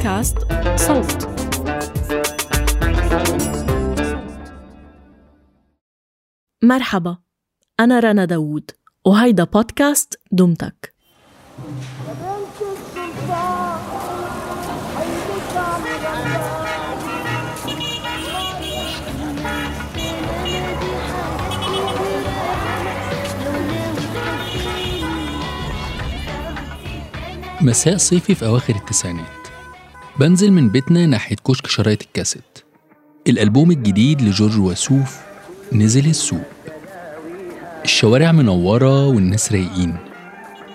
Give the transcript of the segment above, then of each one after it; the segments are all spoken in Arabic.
بودكاست صوت. مرحبا أنا رنا داوود وهيدا بودكاست دمتك. مساء صيفي في أواخر التسعينات. بنزل من بيتنا ناحية كشك شرايط الكاسيت. الألبوم الجديد لجورج وسوف نزل السوق. الشوارع منورة والناس رايقين.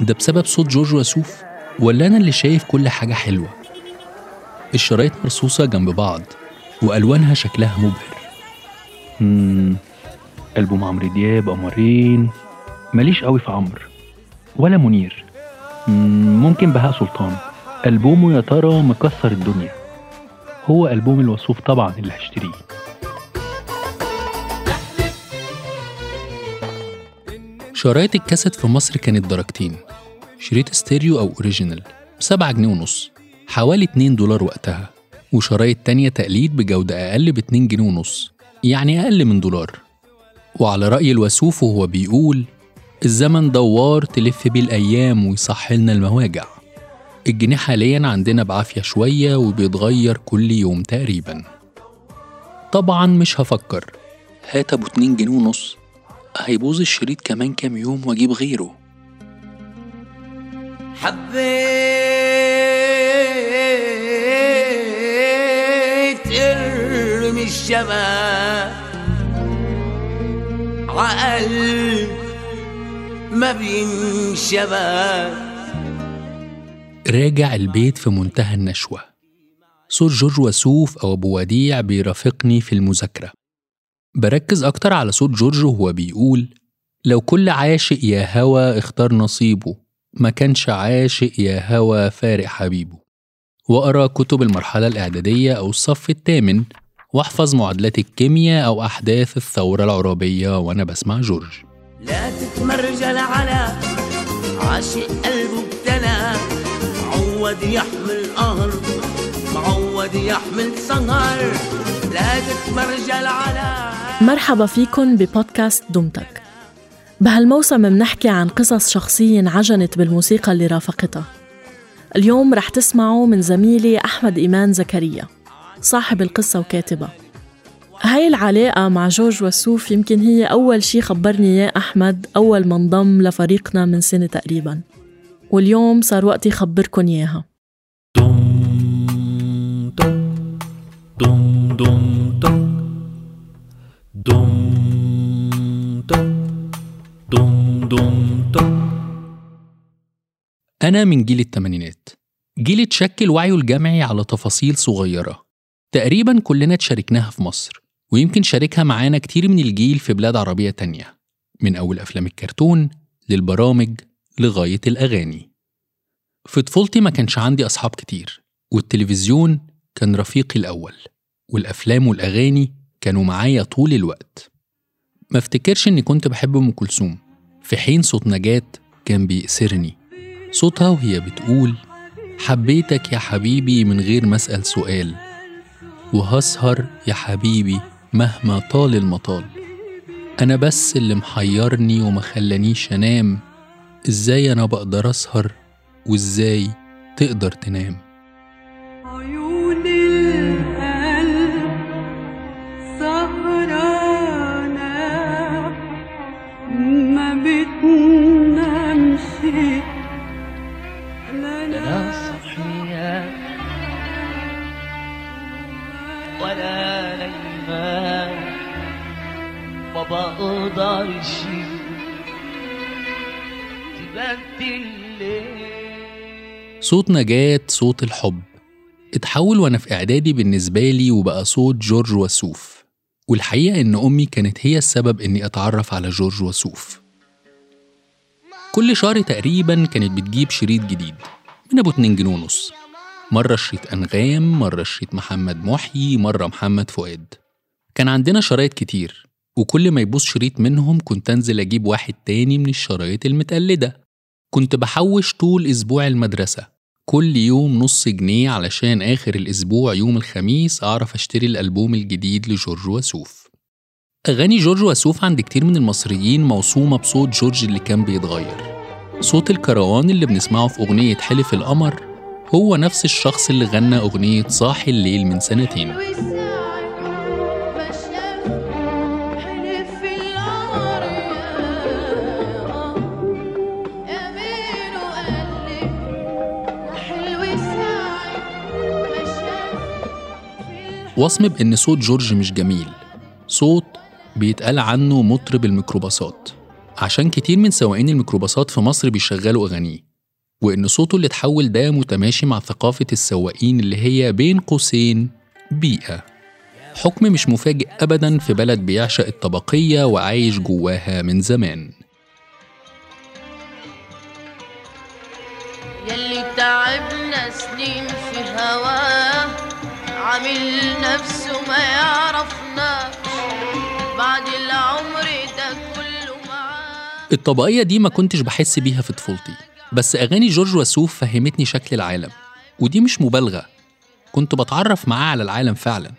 ده بسبب صوت جورج وسوف؟ ولا أنا اللي شايف كل حاجة حلوة؟ الشرايط مرصوصة جنب بعض وألوانها شكلها مبهر. مم. ألبوم عمرو دياب قمرين. ماليش قوي في عمرو ولا منير. مم، ممكن بهاء سلطان. ألبومه يا ترى مكسر الدنيا. هو ألبوم الوصوف طبعا اللي هشتريه. شرايط الكاسيت في مصر كانت درجتين شريط ستيريو أو أوريجينال بسبعة جنيه ونص حوالي 2 دولار وقتها. وشرايط تانية تقليد بجودة أقل باتنين جنيه ونص يعني أقل من دولار. وعلى رأي الوسوف وهو بيقول الزمن دوار تلف بيه الأيام ويصحلنا المواجع. الجنيه حاليا عندنا بعافية شوية وبيتغير كل يوم تقريبا. طبعا مش هفكر. هات أبو اتنين جنيه ونص. هيبوظ الشريط كمان كام يوم وأجيب غيره. حبيت ارمي الشباب عقل ما بينشباب راجع البيت في منتهى النشوة. صوت جورج وسوف أو أبو وديع بيرافقني في المذاكرة. بركز أكتر على صوت جورج وهو بيقول لو كل عاشق يا هوى اختار نصيبه ما كانش عاشق يا هوى فارق حبيبه. وأقرأ كتب المرحلة الإعدادية أو الصف الثامن وأحفظ معادلات الكيمياء أو أحداث الثورة العربية وأنا بسمع جورج. لا تتمرجل على عاشق قلبه. معود يحمل قهر معود يحمل سهر لا تتمرجل على مرحبا فيكن ببودكاست دمتك بهالموسم منحكي عن قصص شخصية انعجنت بالموسيقى اللي رافقتها. اليوم رح تسمعوا من زميلي أحمد إيمان زكريا صاحب القصة وكاتبها هاي العلاقة مع جورج وسوف يمكن هي أول شي خبرني إياه أحمد أول ما انضم لفريقنا من سنة تقريبا. واليوم صار وقتي خبركن إياها. أنا من جيل التمانينات جيل اتشكل وعيه الجمعي على تفاصيل صغيرة. تقريبا كلنا اتشاركناها في مصر ويمكن شاركها معانا كتير من الجيل في بلاد عربية تانية. من أول أفلام الكرتون للبرامج لغاية الأغاني. في طفولتي ما كانش عندي أصحاب كتير والتلفزيون كان رفيقي الأول والأفلام والأغاني كانوا معايا طول الوقت. ما افتكرش إني كنت بحب أم كلثوم في حين صوت نجاة كان بيأسرني. صوتها وهي بتقول حبيتك يا حبيبي من غير ما أسأل سؤال وهسهر يا حبيبي مهما طال المطال. أنا بس اللي محيرني وما خلانيش أنام إزاي أنا بقدر أسهر وإزاي تقدر تنام؟ عيون القلب سهرانة ما بتنامش. لا صحية. ولا نايمة ما بقدرش صوت نجاة صوت الحب. اتحول وأنا في إعدادي بالنسبة لي وبقى صوت جورج وسوف. والحقيقة إن أمي كانت هي السبب إني أتعرف على جورج وسوف. كل شهر تقريبا كانت بتجيب شريط جديد من أبو اتنين جنيه ونص. مرة شريط أنغام مرة شريط محمد محيي مرة محمد فؤاد. كان عندنا شرايط كتير وكل ما يبوظ شريط منهم كنت أنزل أجيب واحد تاني من الشرايط المتقلدة. كنت بحوش طول أسبوع المدرسة. كل يوم نص جنيه علشان آخر الأسبوع يوم الخميس أعرف أشتري الألبوم الجديد لجورج وسوف. أغاني جورج وسوف عند كتير من المصريين موصومة بصوت جورج اللي كان بيتغير. صوت الكروان اللي بنسمعه في أغنية حلف القمر هو نفس الشخص اللي غنى أغنية صاحي الليل من سنتين. وصم بإن صوت جورج مش جميل. صوت بيتقال عنه مطرب الميكروباصات. عشان كتير من سواقين الميكروباصات في مصر بيشغلوا أغانيه. وإن صوته اللي اتحول ده متماشي مع ثقافة السواقين اللي هي بين قوسين بيئة. حكم مش مفاجئ أبدا في بلد بيعشق الطبقية وعايش جواها من زمان. يلي تعبنا سنين في هواه عامل نفسه ما يعرفناش بعد العمر ده كله معاه الطبقية دي ما كنتش بحس بيها في طفولتي بس أغاني جورج وسوف فهمتني شكل العالم ودي مش مبالغة. كنت بتعرف معاه على العالم فعلا.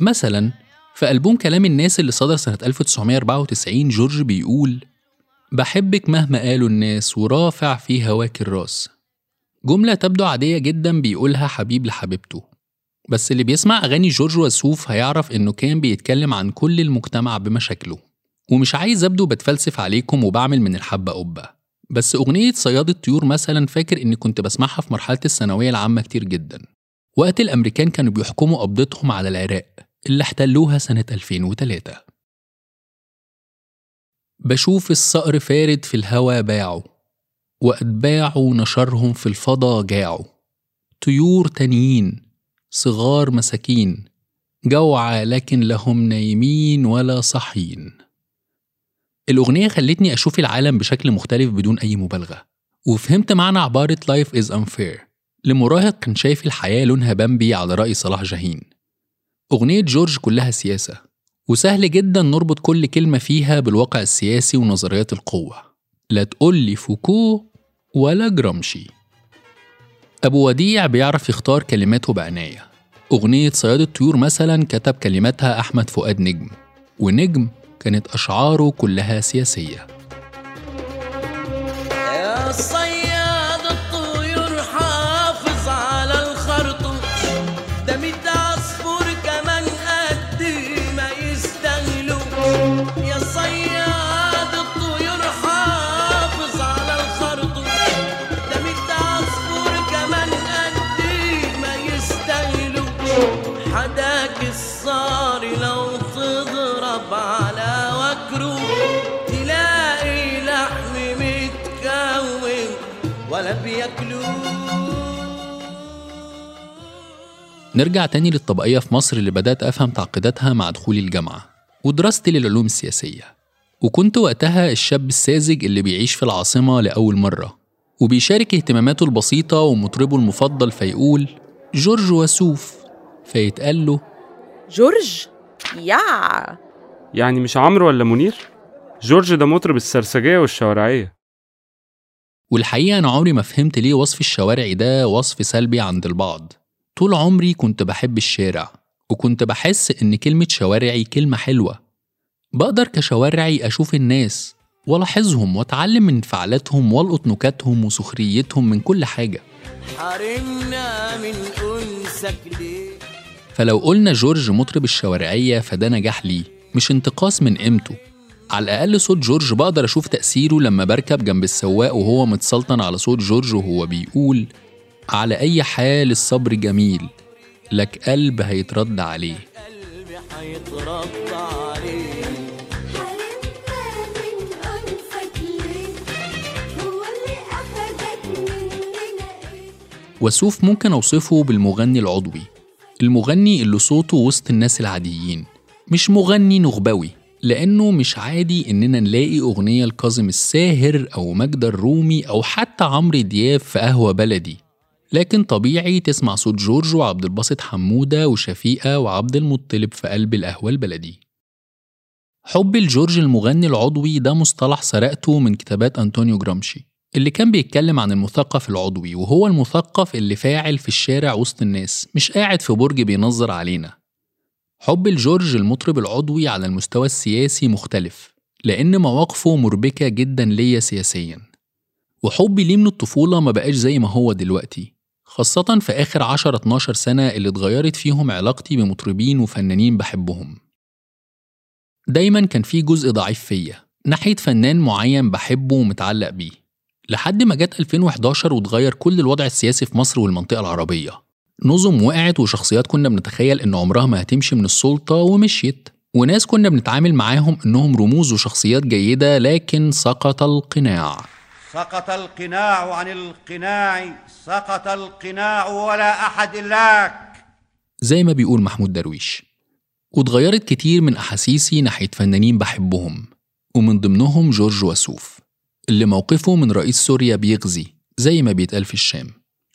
مثلا في ألبوم كلام الناس اللي صدر سنة 1994 جورج بيقول بحبك مهما قالوا الناس ورافع في هواك الراس. جملة تبدو عادية جدا بيقولها حبيب لحبيبته. بس اللي بيسمع أغاني جورج وسوف هيعرف إنه كان بيتكلم عن كل المجتمع بمشاكله ومش عايز أبدو بتفلسف عليكم وبعمل من الحبة قبة. بس أغنية صياد الطيور مثلا فاكر إني كنت بسمعها في مرحلة الثانوية العامة كتير جدا. وقت الأمريكان كانوا بيحكموا قبضتهم على العراق اللي احتلوها سنة 2003 بشوف الصقر فارد في الهوا باعوا وأتباعه نشرهم في الفضا جاعوا طيور تانيين صغار مساكين جوعى لكن لهم نايمين ولا صاحيين. الأغنية خلتني أشوف العالم بشكل مختلف بدون أي مبالغة وفهمت معنى عبارة Life is unfair. لمراهق كان شايف الحياة لونها بامبي على رأي صلاح جاهين. أغنية جورج كلها سياسة وسهل جدا نربط كل كلمة فيها بالواقع السياسي ونظريات القوة. لا تقول لي فوكو ولا جرامشي. أبو وديع بيعرف يختار كلماته بعناية. أغنية صياد الطيور مثلا كتب كلماتها أحمد فؤاد نجم ونجم كانت أشعاره كلها سياسية. نرجع تاني للطبقية في مصر اللي بدأت أفهم تعقيداتها مع دخولي الجامعة ودراستي للعلوم السياسية. وكنت وقتها الشاب الساذج اللي بيعيش في العاصمة لأول مرة وبيشارك اهتماماته البسيطة ومطربه المفضل فيقول جورج وسوف. فيتقال له جورج؟ يا! يعني مش عمرو ولا منير؟ جورج ده مطرب السرسجية والشوارعية. والحقيقة أنا عمري ما فهمت ليه وصف الشوارعي ده وصف سلبي عند البعض. طول عمري كنت بحب الشارع وكنت بحس إن كلمة شوارعي كلمة حلوة. بقدر كشوارعي أشوف الناس وألاحظهم وأتعلم من انفعالاتهم وألقط نكاتهم وسخريتهم من كل حاجة. حرمنا من أنسك ليه فلو قلنا جورج مطرب الشوارعية فده نجاح ليه مش انتقاص من قيمته. على الأقل صوت جورج بقدر أشوف تأثيره لما بركب جنب السواق وهو متسلطن على صوت جورج وهو بيقول على أي حال الصبر جميل لك قلب هيترد عليه. قلبي هيترد عليه وسوف ممكن أوصفه بالمغني العضوي المغني اللي صوته وسط الناس العاديين. مش مغني نخبوي لأنه مش عادي إننا نلاقي أغنية لكاظم الساهر أو ماجدة الرومي أو حتى عمرو دياب في قهوة بلدي. لكن طبيعي تسمع صوت جورج وعبد الباسط حمودة وشفيقة وعبد المطلب في قلب القهوة البلدي. حب الجورج المغني العضوي ده مصطلح سرقته من كتابات أنطونيو جرامشي اللي كان بيتكلم عن المثقف العضوي وهو المثقف اللي فاعل في الشارع وسط الناس مش قاعد في برج بينظر علينا. حب الجورج المطرب العضوي على المستوى السياسي مختلف لأن مواقفه مربكة جدا ليا سياسيا. وحبي ليه من الطفولة ما بقاش زي ما هو دلوقتي. خاصة في آخر 10-12 سنة اللي اتغيرت فيهم علاقتي بمطربين وفنانين بحبهم. دايما كان في جزء ضعيف فيا ناحية فنان معين بحبه ومتعلق بيه. لحد ما جت 2011 واتغير كل الوضع السياسي في مصر والمنطقة العربية. نظم وقعت وشخصيات كنا بنتخيل إن عمرها ما هتمشي من السلطة ومشيت وناس كنا بنتعامل معاهم إنهم رموز وشخصيات جيدة لكن سقط القناع. سقط القناع عن القناع سقط القناع ولا أحد إلاك. زي ما بيقول محمود درويش واتغيرت كتير من أحاسيسي ناحية فنانين بحبهم ومن ضمنهم جورج وسوف اللي موقفه من رئيس سوريا بيغزي زي ما بيتقال في الشام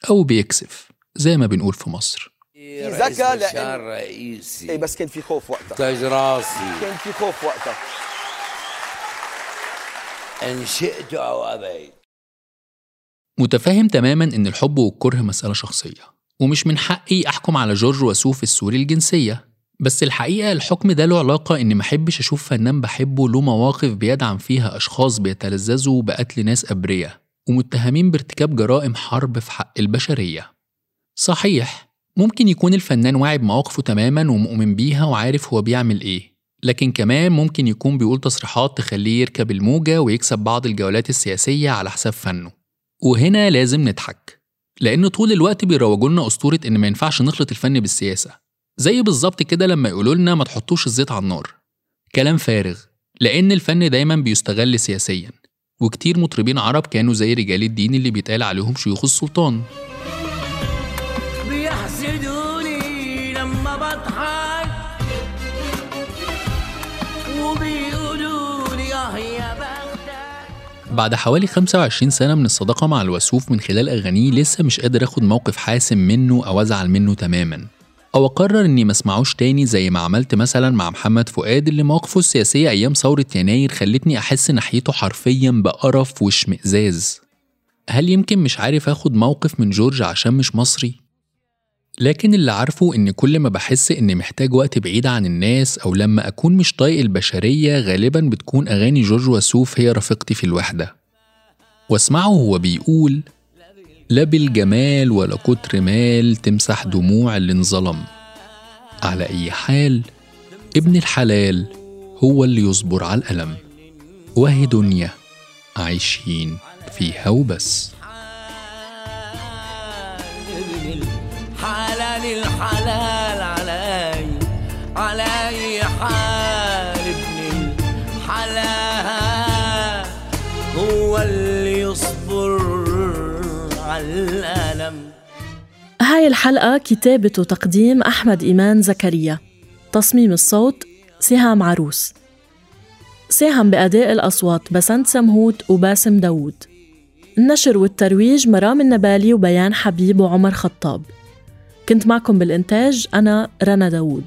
أو بيكسف زي ما بنقول في مصر. رئيس ذكاء لأن- رئيسي. اي بس كان في خوف وقتها. تاج راسي. كان في خوف وقتها. إن شئت أو أبيت. متفاهم تماما إن الحب والكره مسألة شخصية ومش من حقي أحكم على جورج وسوف السوري الجنسية. بس الحقيقة الحكم ده له علاقة إني محبش أشوف فنان بحبه له مواقف بيدعم فيها أشخاص بيتلذذوا بقتل ناس أبرياء ومتهمين بارتكاب جرائم حرب في حق البشرية. صحيح ممكن يكون الفنان واعي بمواقفه تماما ومؤمن بيها وعارف هو بيعمل إيه. لكن كمان ممكن يكون بيقول تصريحات تخليه يركب الموجة ويكسب بعض الجولات السياسية على حساب فنه. وهنا لازم نضحك لأن طول الوقت بيروجوا لنا أسطورة إن ما ينفعش نخلط الفن بالسياسة. زي بالظبط كده لما يقولوا لنا ما تحطوش الزيت على النار. كلام فارغ لأن الفن دايما بيستغل سياسيا وكتير مطربين عرب كانوا زي رجال الدين اللي بيتقال عليهم شيوخ السلطان. بعد حوالي 25 سنة من الصداقة مع الوسوف من خلال أغانيه لسه مش قادر أخد موقف حاسم منه أو أزعل منه تماما أو أقرر إني ما أسمعوش تاني زي ما عملت مثلا مع محمد فؤاد اللي مواقفه السياسية أيام ثورة يناير خلتني أحس ناحيته حرفيا بقرف واشمئزاز هل يمكن مش عارف أخد موقف من جورج عشان مش مصري؟ لكن اللي عارفه إن كل ما بحس إني محتاج وقت بعيد عن الناس أو لما أكون مش طايق البشرية غالبا بتكون أغاني جورج وسوف هي رفيقتي في الوحدة. واسمعه هو بيقول لا بالجمال ولا كتر مال تمسح دموع اللي انظلم. على أي حال ابن الحلال هو اللي يصبر على الألم. وهي دنيا عايشين فيها وبس. الحلال الحلال علي علي حال ابن الحلال. هو اللي يصبر على الألم. هاي الحلقة كتابة وتقديم أحمد إيمان زكريا. تصميم الصوت سهام عروس. ساهم بأداء الأصوات بسنت سمهوت وباسم داوود. النشر والترويج مرام النبالي وبيان حبيب وعمر خطاب. كنت معكم بالإنتاج أنا رنا داوود.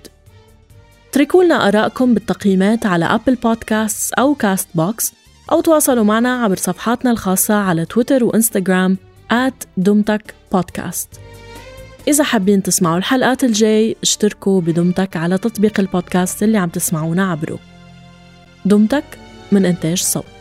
اتركوا لنا آرائكم بالتقييمات على أبل بودكاست أو كاست بوكس أو تواصلوا معنا عبر صفحاتنا الخاصة على تويتر وإنستغرام دمتك بودكاست إذا حابين تسمعوا الحلقات الجاي اشتركوا بدمتك على تطبيق البودكاست اللي عم تسمعونا عبره. دمتك من إنتاج صوت.